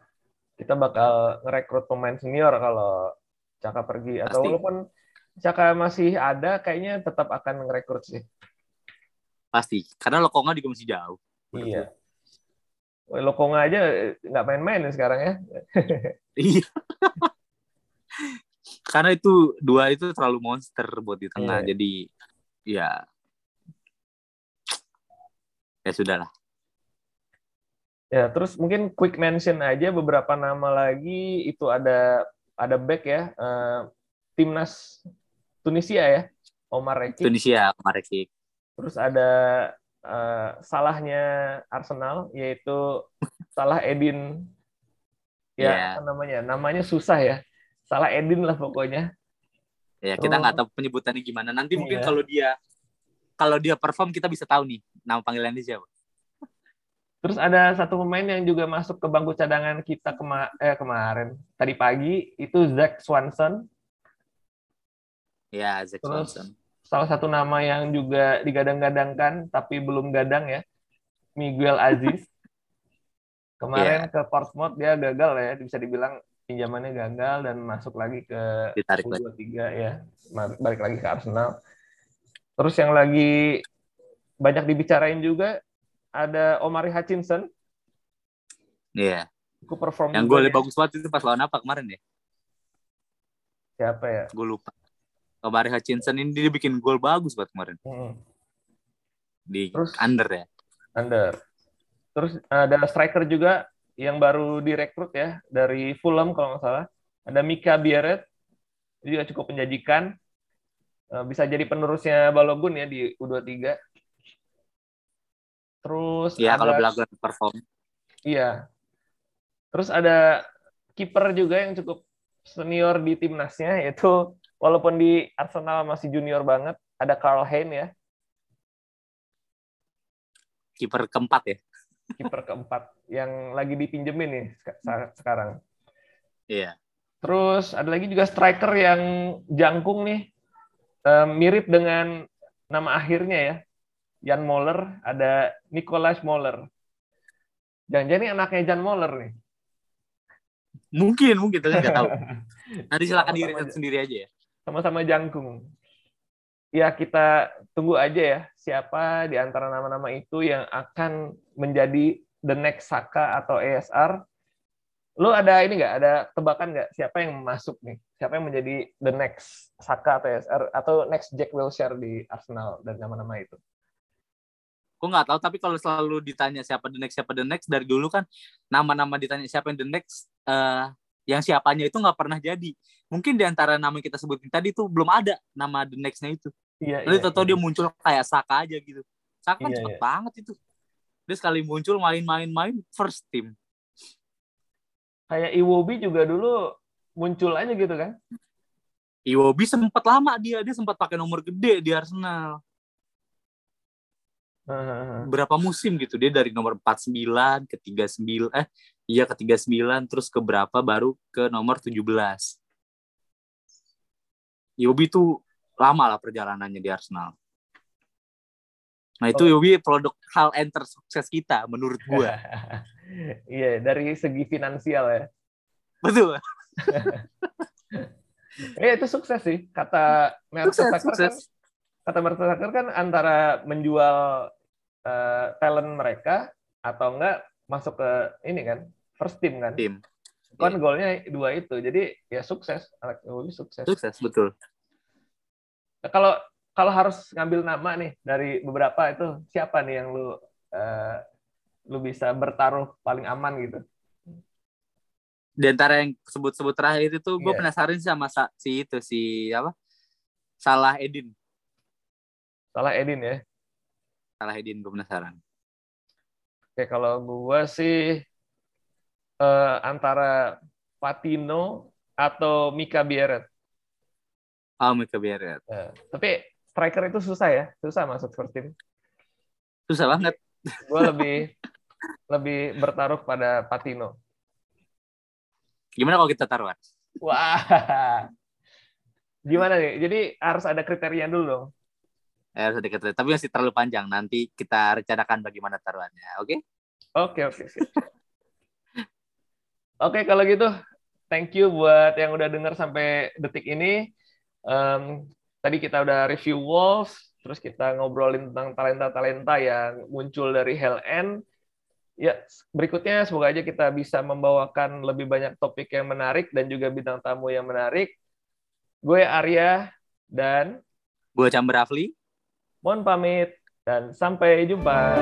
Kita bakal ngerekrut pemain senior kalau Caka pergi. Atau Pasti. walaupun Caka masih ada, kayaknya tetap akan ngerekrut sih. Pasti. Karena Lokonga juga masih jauh iya. Lokonga aja nggak main-main sekarang ya. *laughs* Iya. Karena itu dua itu terlalu monster buat di tengah. Iya. jadi ya. Ya sudahlah ya terus mungkin quick mention aja beberapa nama lagi. Itu ada ada back ya uh, timnas Tunisia ya Omar Rekik Tunisia Omar Rekik Terus ada uh, salahnya Arsenal yaitu salah Edin. Ya yeah. apa namanya? Namanya susah ya. Salah Edin lah pokoknya. Ya kita nggak tahu penyebutannya gimana. Nanti yeah. mungkin kalau dia kalau dia perform kita bisa tahu nih nama panggilannya siapa terus ada satu pemain yang juga masuk ke bangku cadangan kita kema eh, kemarin. Tadi pagi itu Zack Swanson. Ya Zack terus, Swanson. salah satu nama yang juga digadang-gadangkan tapi belum gadang ya Miguel Aziz. *laughs* Kemarin yeah. ke Portsmouth dia gagal ya bisa dibilang pinjamannya gagal dan masuk lagi ke Ditarik U23 lagi. ya balik lagi ke Arsenal. Terus yang lagi banyak dibicarain juga ada Omari Hutchinson Iya. Yeah. perform yang gue ya. bagus banget itu pas lawan apa kemarin ya? Siapa ya? Gue lupa. Omari Hutchinson ini dia bikin gol bagus buat kemarin. Hmm. Di Terus, under ya. Under. Terus ada striker juga yang baru direkrut ya dari Fulham kalau nggak salah. Ada Mika Biarret. Dia juga cukup menjanjikan. Eh, bisa jadi penerusnya Balogun ya di U23. Terus Iya, kalau Balogun perform. Iya. Terus ada kiper juga yang cukup senior di timnasnya yaitu walaupun di Arsenal masih junior banget, ada Carl Hein ya. Kiper keempat ya. kiper keempat yang lagi dipinjemin nih sekarang. Iya. Terus ada lagi juga striker yang jangkung nih, um, mirip dengan nama akhirnya ya, Jan Moller, ada Nicholas Moller. Jangan-jangan ini anaknya Jan Moller nih. Mungkin, mungkin, tapi nggak tahu. *laughs* Nanti silakan diri sendiri aja ya. Sama-sama jangkung. Ya kita tunggu aja ya siapa di antara nama-nama itu yang akan menjadi the next Saka atau ESR Lu ada ini nggak? Ada tebakan nggak siapa yang masuk nih? Siapa yang menjadi the next Saka atau SR atau next Jack Wilshere di Arsenal dan nama-nama itu? Gue nggak tahu, tapi kalau selalu ditanya siapa the next, siapa the next dari dulu kan nama-nama ditanya siapa yang the next, uh, yang siapanya itu nggak pernah jadi. Mungkin di antara nama yang kita sebutin tadi itu belum ada nama the nextnya itu. Iya, Lalu iya, tahu iya. dia muncul kayak Saka aja gitu. Saka kan iya, cepet iya. banget itu. Dia sekali muncul main-main-main first team kayak Iwobi juga dulu muncul aja gitu kan Iwobi sempat lama dia dia sempat pakai nomor gede di Arsenal berapa musim gitu dia dari nomor 49 ke 39 eh iya ke 39 terus ke berapa baru ke nomor 17 Iwobi tuh lama lah perjalanannya di Arsenal Nah itu oh. Yobi produk hal enter sukses kita menurut gua. *laughs* Iya dari segi finansial ya. Betul. *laughs* Iya itu sukses sih kata Mertesacker kan. Kata Mertesacker kan antara menjual uh, talent mereka atau enggak masuk ke ini kan first team kan. Tim. Kan yeah. golnya dua itu. Jadi ya sukses. Alex Iwobi sukses. Sukses betul. Nah, kalau kalau harus ngambil nama nih dari beberapa itu siapa nih yang lu uh, lu bisa bertaruh paling aman gitu? Di antara yang sebut-sebut terakhir itu gue yeah. penasaran sama si itu si apa? Salah Edin. Salah Edin ya. Salah Edin gue penasaran. Oke, kalau gue sih uh, antara Patino atau Mika Bieret. Oh, Mika Bieret. Uh, tapi striker itu susah ya, susah masuk first team. Susah banget. Gue lebih *laughs* lebih bertaruh pada Patino. Gimana kalau kita taruhan? Wah. *laughs* Gimana nih? Jadi harus ada kriteria dulu dong. Ya, harus kriteria, tapi masih terlalu panjang. Nanti kita rencanakan bagaimana taruhannya, oke? Okay? Oke, oke. Oke, kalau gitu thank you buat yang udah dengar sampai detik ini. Um, tadi kita udah review Wolves, terus kita ngobrolin tentang talenta-talenta yang muncul dari Hell End. Ya, berikutnya semoga aja kita bisa membawakan lebih banyak topik yang menarik dan juga bintang tamu yang menarik. Gue Arya dan gue Chamber Afli. Mohon pamit dan sampai jumpa.